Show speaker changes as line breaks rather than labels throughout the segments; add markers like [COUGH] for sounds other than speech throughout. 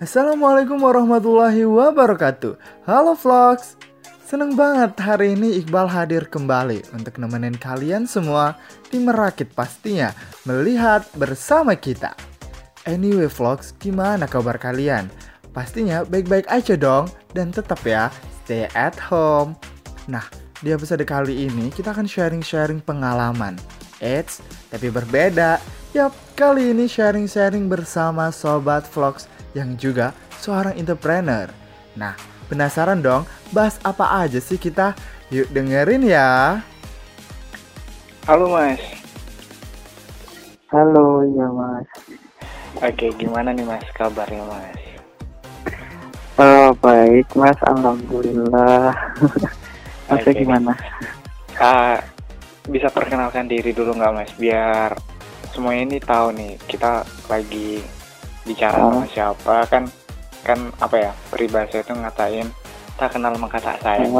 Assalamualaikum warahmatullahi wabarakatuh. Halo vlogs. Seneng banget hari ini Iqbal hadir kembali Untuk nemenin kalian semua Di Merakit pastinya Melihat bersama kita. Anyway vlogs gimana kabar kalian? Pastinya baik-baik aja dong Dan tetap ya stay at home. Nah di episode kali ini kita akan sharing-sharing pengalaman Eits, tapi berbeda. Yap, kali ini sharing-sharing bersama Sobat Vlogs yang juga seorang entrepreneur. Nah, penasaran dong bahas apa aja sih kita? Yuk dengerin ya.
Halo Mas.
Halo, ya Mas.
Oke, gimana nih Mas kabarnya Mas?
Oh, baik Mas, Alhamdulillah. [LAUGHS] Masnya
Oke.
gimana?
Ah, bisa perkenalkan diri dulu nggak Mas? Biar semuanya ini tahu nih kita lagi bicara sama siapa kan kan apa ya peribahasa itu ngatain tak kenal maka tak sayang.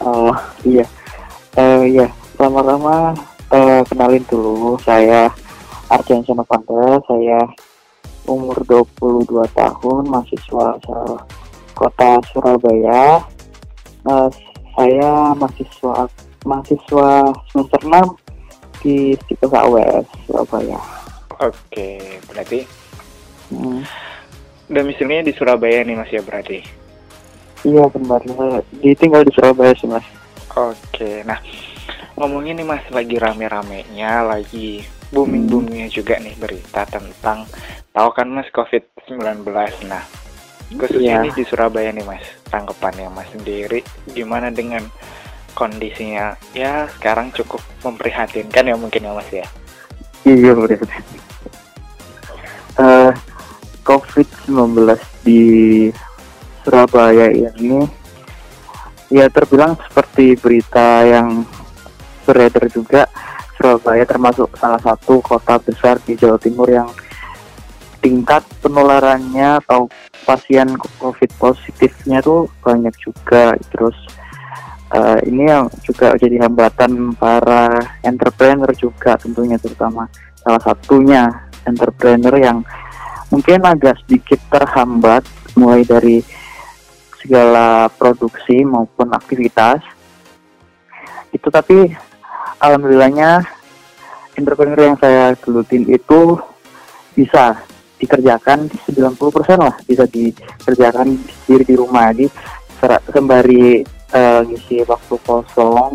Oh. Iya. Eh, iya, lama-lama eh, kenalin dulu. Saya Arjen Senopanta. Saya umur 22 tahun, mahasiswa kota Surabaya. Eh, saya mahasiswa mahasiswa semester 6 di Sipes AWS Surabaya.
Oke, berarti
Hmm.
domisilinya di Surabaya nih Mas ya berarti.
Iya benar, saya ditinggal di Surabaya sih mas.
Oke, nah ngomongin nih mas lagi rame-ramenya, lagi booming-boomingnya juga nih berita tentang tahu kan mas COVID-19. Nah, khususnya
Iya.
ini di Surabaya nih mas, tanggapannya mas sendiri gimana dengan kondisinya? Ya sekarang cukup memprihatinkan ya mungkin ya mas ya.
Iya benar. COVID-19 di Surabaya ini ya terbilang seperti berita yang beredar juga Surabaya termasuk salah satu kota besar di Jawa Timur yang tingkat penularannya atau pasien COVID positifnya tuh banyak juga. Terus eh, ini yang juga jadi hambatan para entrepreneur juga tentunya terutama salah satunya entrepreneur yang mungkin agak sedikit terhambat mulai dari segala produksi maupun aktivitas. Itu tapi alhamdulillahnya entrepreneur yang saya gelutin itu bisa dikerjakan 90% lah bisa dikerjakan sendiri di rumah. Ser- sembari eh, ngisi waktu kosong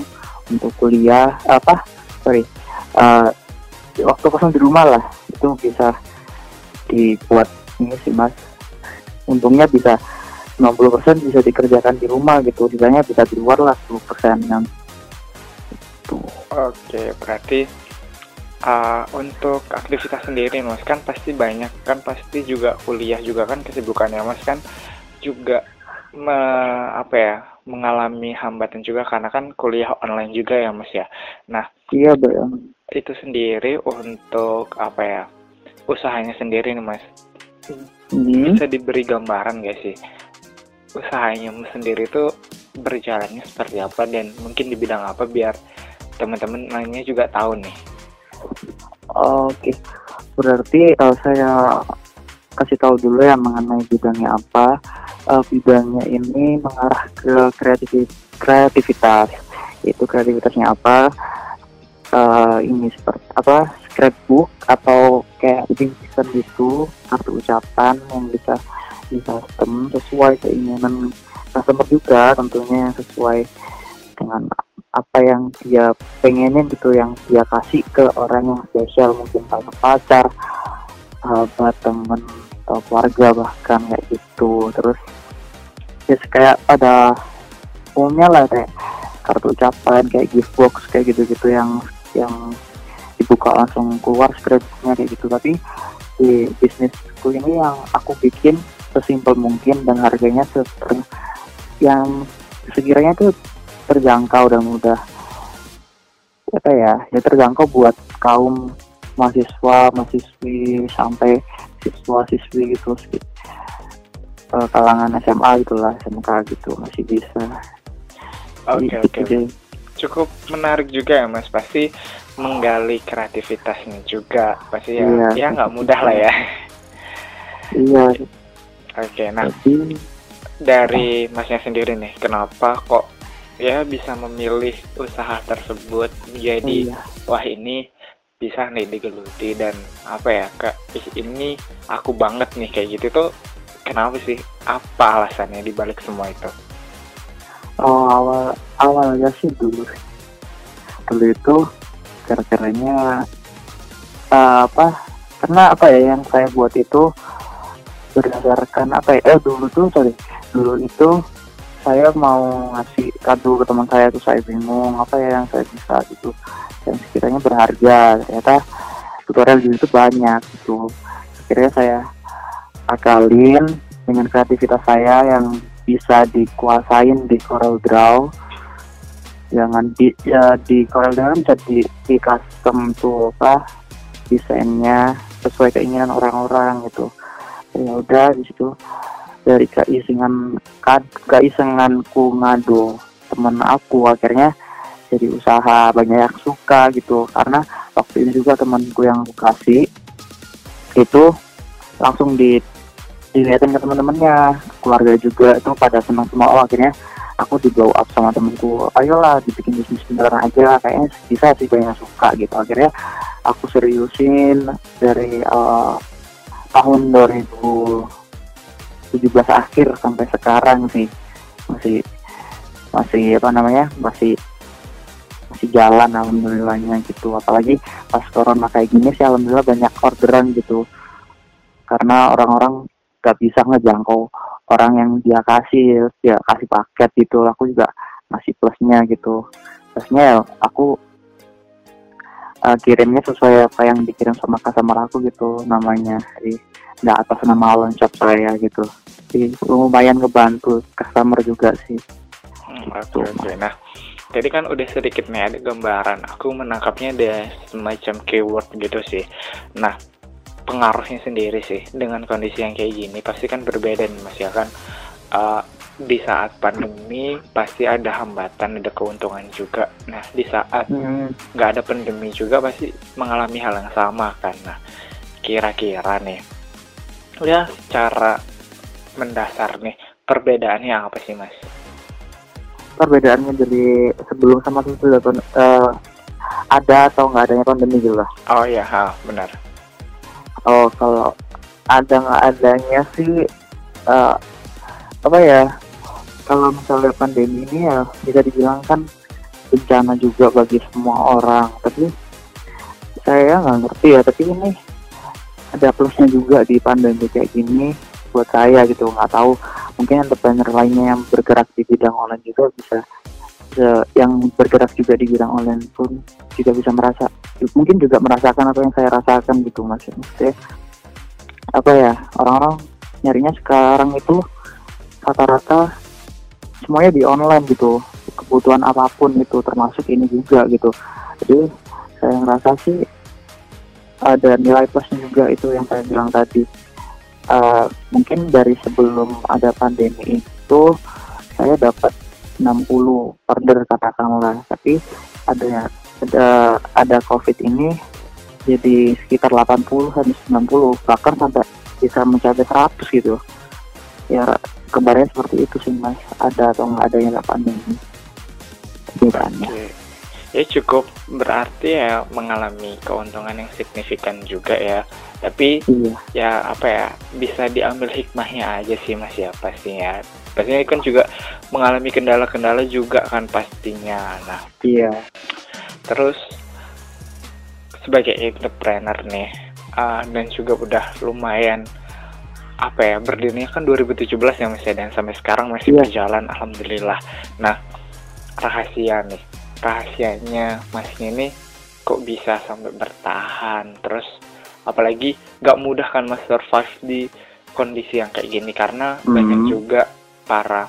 untuk kuliah apa? Sorry eh, waktu kosong di rumah lah itu bisa dibuat ini sih mas. Untungnya bisa 90% bisa dikerjakan di rumah gitu. Sisanya bisa di luar lah 10% yang itu.
Oke, berarti uh, untuk aktivitas sendiri mas kan pasti banyak kan pasti juga kuliah juga kan kesibukannya mas kan juga me- apa ya mengalami hambatan juga karena kan kuliah online juga ya mas ya. Nah
iya bang
itu sendiri untuk apa ya usahanya sendiri nih mas
hmm.
bisa diberi gambaran gak sih usahanya sendiri itu berjalannya seperti apa dan mungkin di bidang apa biar teman-teman lainnya juga tahu nih.
Oke, berarti eh, saya kasih tahu dulu ya mengenai bidangnya apa. Eh, bidangnya ini mengarah ke kreatif kreativitas. Itu kreativitasnya apa? Eh, ini seperti apa? Scrapbook atau kayak bingkisan gitu, kartu ucapan yang bisa di custom sesuai keinginan customer juga tentunya sesuai dengan apa yang dia pengenin gitu yang dia kasih ke orang yang spesial mungkin kalau pacar sahabat temen atau keluarga bahkan kayak gitu. Terus ya kayak pada umumnya lah kayak kartu ucapan kayak gift box kayak gitu-gitu yang yang dibuka langsung keluar scrapbooknya kayak gitu tapi di bisnisku ini yang aku bikin sesimpel mungkin dan harganya seper yang sekiranya tuh terjangkau dan mudah apa ya ya terjangkau buat kaum mahasiswa mahasiswi sampai siswa siswi gitu sedikit eh, kalangan SMA gitulah SMK gitu masih bisa
Oke
Gitu
oke.
deh.
Cukup menarik juga ya mas. Pasti menggali kreativitasnya juga. Pasti ya
Iya.
ya nggak mudah lah ya.
iya
Oke, nah
jadi
dari masnya sendiri nih, kenapa kok ya bisa memilih usaha tersebut menjadi
iya
wah ini bisa nih digeluti dan apa ya kak ini aku banget nih kayak gitu tuh kenapa sih apa alasannya dibalik semua itu
oh awal awalnya sih dulu dulu itu gara-garanya eh, apa karena apa ya yang saya buat itu berdasarkan apa ya eh dulu tuh sorry dulu itu saya mau ngasih kado ke teman saya tuh saya bingung apa ya yang saya bisa gitu yang sekiranya berharga. Ternyata tutorial di YouTube banyak gitu. Akhirnya saya akalin dengan kreativitas saya yang bisa dikuasain di Corel Draw. Jangan di ya, di Corel Draw bisa di, di custom tuh apa desainnya sesuai keinginan orang-orang gitu. Ya udah di situ. Dari keisengan keisenganku ngadu temen aku akhirnya jadi usaha banyak yang suka gitu. Karena waktu itu juga temanku yang kasih itu langsung di dilihatin ke teman-temannya keluarga juga itu pada senang semua oh akhirnya aku di blow up sama temenku ayolah dibikin bisnis beneran aja kayaknya bisa sih banyak suka gitu. Akhirnya aku seriusin dari eh, tahun 2017 akhir sampai sekarang sih. Masih masih apa namanya masih masih jalan alhamdulillahnya gitu. Apalagi pas corona kayak gini sih alhamdulillah banyak orderan gitu. Karena orang-orang gak bisa ngejangkau orang yang dia kasih dia kasih paket gitu aku juga ngasih plusnya gitu plusnya ya aku uh, kirimnya sesuai apa yang dikirim sama customer aku gitu namanya jadi nggak atas nama shop saya gitu jadi lumayan ngebantu customer juga sih
Hmm, Oke oke. Nah, tadi kan udah sedikit nih ada gambaran. Aku menangkapnya ada semacam keyword gitu sih. Nah, pengaruhnya sendiri sih dengan kondisi yang kayak gini pasti kan berbeda nih mas ya kan. Eh, di saat pandemi pasti ada hambatan, ada keuntungan juga. Nah, di saat
hmm,
nggak ada pandemi juga pasti mengalami hal yang sama kan. Nah, kira-kira nih, ya secara mendasar nih perbedaannya apa sih mas?
perbedaannya dari sebelum sama sesudah eh, ada atau nggak adanya pandemi gitu lah
Oh iya, ha, benar.
Oh, kalau ada nggak adanya sih eh, apa ya? Kalau misalnya pandemi ini ya bisa dibilang kan bencana juga bagi semua orang. Tapi saya nggak ngerti ya. Tapi ini ada plusnya juga di pandemi kayak gini buat saya gitu. Nggak tahu mungkin entrepreneur lainnya yang bergerak di bidang online juga bisa- yang bergerak juga di bidang online pun juga bisa merasa mungkin juga merasakan apa yang saya rasakan gitu mas. Maksudnya apa ya orang-orang nyarinya sekarang itu rata-rata semuanya di online gitu kebutuhan apa pun itu termasuk ini juga gitu. Jadi saya ngerasa sih ada nilai plusnya juga itu yang saya bilang tadi. Eh, mungkin dari sebelum ada pandemi itu saya dapat 60 order katakanlah tapi ada ada ada covid ini jadi sekitar 80 sampai 90 bahkan sampai bisa mencapai 100 gitu ya kemarin seperti itu sih mas ada atau nggak ada yang pandemi bedanya
Oke. Ya cukup berarti ya mengalami keuntungan yang signifikan juga ya. Tapi
iya
ya apa ya bisa diambil hikmahnya aja sih mas ya pastinya. Pastinya kan juga mengalami kendala-kendala juga kan pastinya. Nah
iya
terus sebagai entrepreneur nih ah, dan juga udah lumayan apa ya berdirinya kan 2017 ya mas ya dan sampai sekarang masih
Iya.
berjalan alhamdulillah. Nah rahasia nih rahasianya masnya ini kok bisa sampai bertahan terus apalagi nggak mudah kan mas survive di kondisi yang kayak gini karena
Mhm.
banyak juga para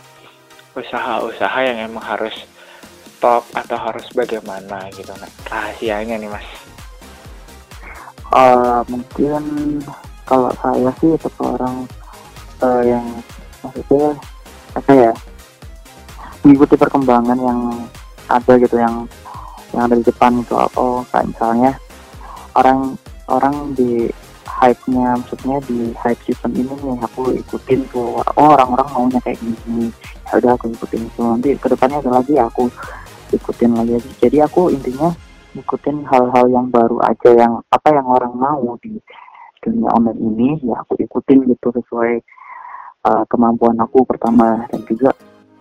usaha-usaha yang emang harus stop atau harus bagaimana gitu nah rahasianya nih mas.
Eh, mungkin kalau saya sih seseorang eh, yang maksudnya apa ya mengikuti perkembangan yang ada gitu yang yang ada di depan gitu. Oh kayak misalnya orang orang di hype-nya maksudnya di hype season ini nih aku ikutin tuh. Oh orang-orang maunya kayak gini. Ya udah aku ikutin tuh nanti ke depannya ada lagi aku ikutin lagi. Jadi aku intinya ikutin hal-hal yang baru aja yang apa yang orang mau di dunia online ini ya aku ikutin gitu sesuai uh, kemampuan aku pertama. Dan juga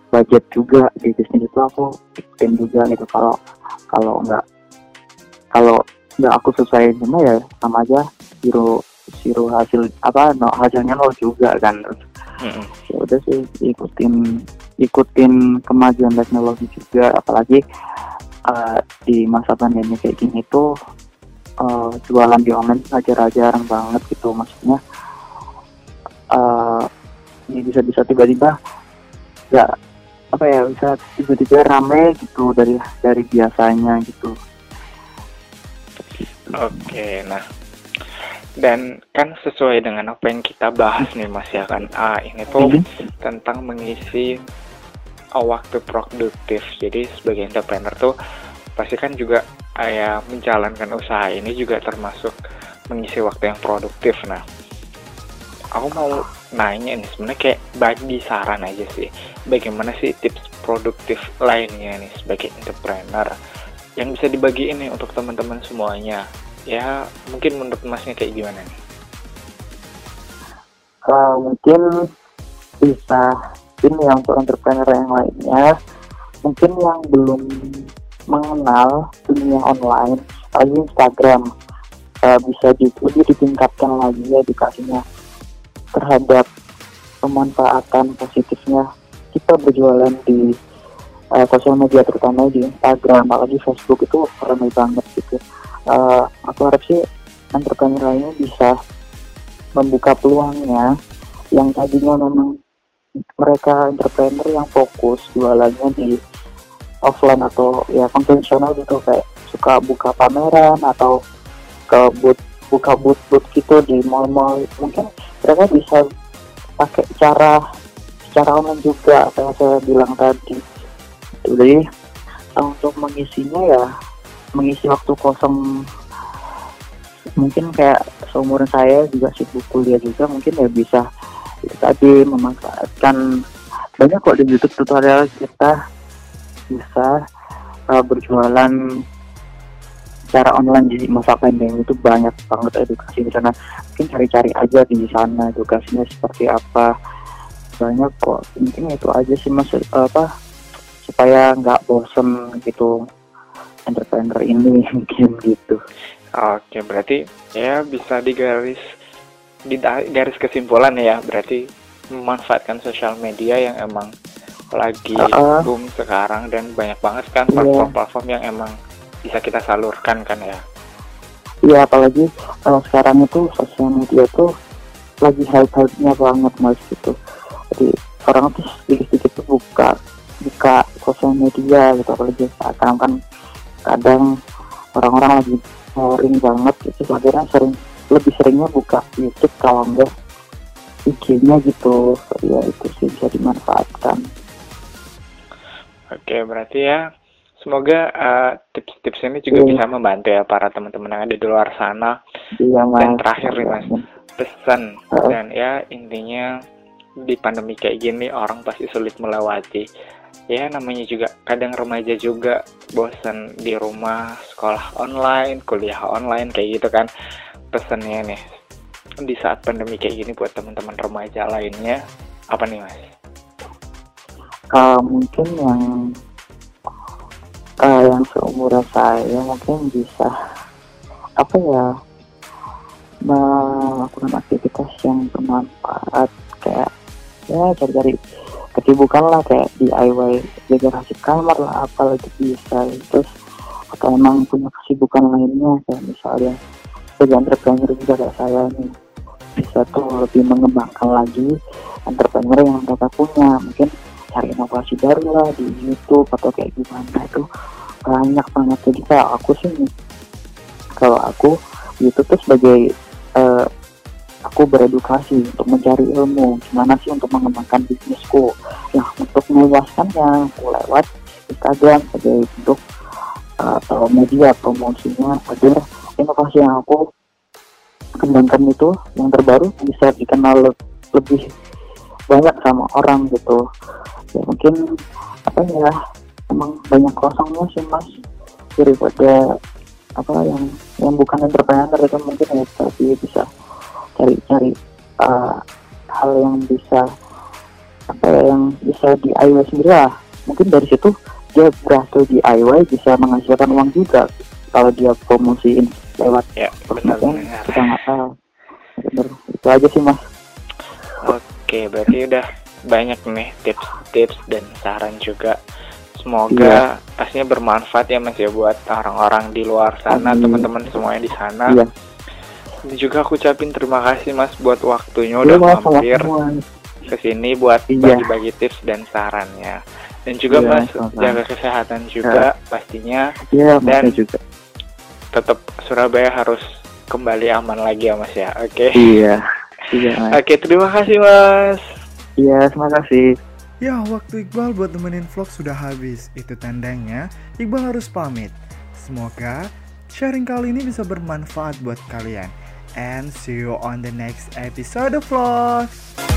budget juga di bisnis itu aku ikutin juga gitu. Kalau kalau nggak kalau nggak aku sesuai sama ya sama aja zero zero hasil apa no, hasilnya nol juga kan mm-hmm. ya udah sih ikutin ikutin kemajuan teknologi juga apalagi uh, di masa pandemi kayak gini tuh uh, jualan di online aja jarang banget gitu maksudnya uh, ini bisa-bisa tiba-tiba ya apa ya bisa tiba-tiba rame gitu dari dari biasanya gitu.
Oke, nah dan kan sesuai dengan apa yang kita bahas nih Mas ya kan, ah ini tuh mm -hmm. tentang mengisi uh, waktu produktif. Jadi sebagai entrepreneur tuh pasti kan juga uh, ya menjalankan usaha ini juga termasuk mengisi waktu yang produktif. Nah, aku mau nanya nih sebenarnya kayak bagi saran aja sih bagaimana sih tips produktif lainnya nih sebagai entrepreneur yang bisa dibagi ini untuk teman-teman semuanya ya mungkin menurut masnya kayak gimana nih?
Uh, mungkin bisa ini yang untuk entrepreneur yang lainnya. Mungkin yang belum mengenal dunia online lagi Instagram. Uh, bisa juga ditingkatkan lagi edukasinya terhadap pemanfaatan positifnya kita berjualan di uh, sosial media terutama di Instagram apalagi Facebook itu ramai banget gitu uh, aku harap sih entrepreneur lainnya bisa membuka peluangnya. Yang tadinya memang mereka entrepreneur yang fokus jualannya di offline atau ya konvensional gitu kayak suka buka pameran atau ke booth buka booth-booth gitu di mall-mall. Mungkin mereka bisa pakai cara secara online juga yang saya bilang tadi. Jadi untuk mengisinya ya mengisi waktu kosong. Mungkin kayak seumuran saya juga sibuk kuliah juga mungkin ya bisa itu tadi memanfaatkan banyak kok di YouTube tutorial kita. Bisa uh, berjualan secara online di masa pandemi itu banyak banget edukasi di sana. Mungkin cari-cari aja di sana edukasinya seperti apa. Banyak kok mungkin itu aja sih mas apa supaya nggak bosen gitu entrepreneur ini [LAUGHS] mungkin gitu.
Oke berarti ya bisa digaris di garis kesimpulan ya berarti memanfaatkan sosial media yang emang lagi uh, boom sekarang dan banyak banget kan iya. platform-platform yang emang bisa kita salurkan kan ya.
Iya apalagi kalau sekarang itu sosial media tuh lagi hype-hype-nya banget mas gitu. Jadi orang tuh sedikit-sedikit tuh buka buka sosial media gitu apalagi sekarang kan kadang orang-orang lagi boring banget gitu akhirnya sering lebih seringnya buka YouTube kalau enggak IG-nya gitu ya itu sih bisa dimanfaatkan
oke berarti ya Semoga uh, tips-tips ini juga yeah. bisa membantu ya para teman-teman yang ada di luar sana.
Iya, mas.
Dan terakhir nih mas, pesan uh. dan ya intinya di pandemi kayak gini orang pasti sulit melewati. Ya namanya juga kadang remaja juga bosan di rumah, sekolah online, kuliah online kayak gitu kan. Pesannya nih di saat pandemi kayak gini buat teman-teman remaja lainnya apa nih mas?
Uh, mungkin yang uh, yang seumuran saya mungkin bisa apa ya melakukan aktivitas yang bermanfaat kayak ya cari-cari kesibukan lah kayak DIY dekorasi kamar lah apalagi bisa terus atau emang punya kesibukan lainnya kayak misalnya sebagai entrepreneur juga kayak saya nih bisa tuh lebih mengembangkan lagi entrepreneur yang mereka punya mungkin cari inovasi baru lah di YouTube atau kayak gimana itu banyak banget. Jadi kayak aku sih kalau aku YouTube tuh sebagai uh, aku beredukasi untuk mencari ilmu. Gimana sih untuk mengembangkan bisnisku? Ya untuk meluaskannya aku lewat Instagram sebagai bentuk uh, media promosinya agar inovasi yang aku kembangkan itu yang terbaru bisa dikenal le- lebih banyak sama orang gitu. Ya mungkin apa ya emang banyak kosongnya sih mas. Daripada apa yang yang bukan entrepreneur itu mungkin ya tapi bisa cari-cari uh, hal yang bisa apa ya, yang bisa DIY sendiri lah. Mungkin dari situ dia berhasil DIY bisa menghasilkan uang juga kalau dia promosiin lewat
Ya,
sosmed kan
benar-benar.
kita nggak tahu. Bener itu aja sih mas.
Oke, berarti udah banyak nih tips-tips dan saran juga. Semoga pastinya bermanfaat ya Mas ya buat orang-orang di luar sana, teman-teman semuanya di sana.
iya
juga aku ucapin terima kasih Mas buat waktunya
Iya,
udah
Mas,
mampir ke sini buat
Iya.
bagi-bagi tips dan sarannya. Dan juga
Iya,
Mas
sama-sama.
jaga kesehatan juga pastinya
iya
Dan-
juga
tetap Surabaya harus kembali aman lagi ya Mas ya. Oke.
iya iya mas
Oke, terima kasih Mas.
iya terima kasih
Ya, waktu Iqbal buat nemenin vlog sudah habis. Itu tandanya Iqbal harus pamit. Semoga sharing kali ini bisa bermanfaat buat kalian. And see you on the next episode of vlog.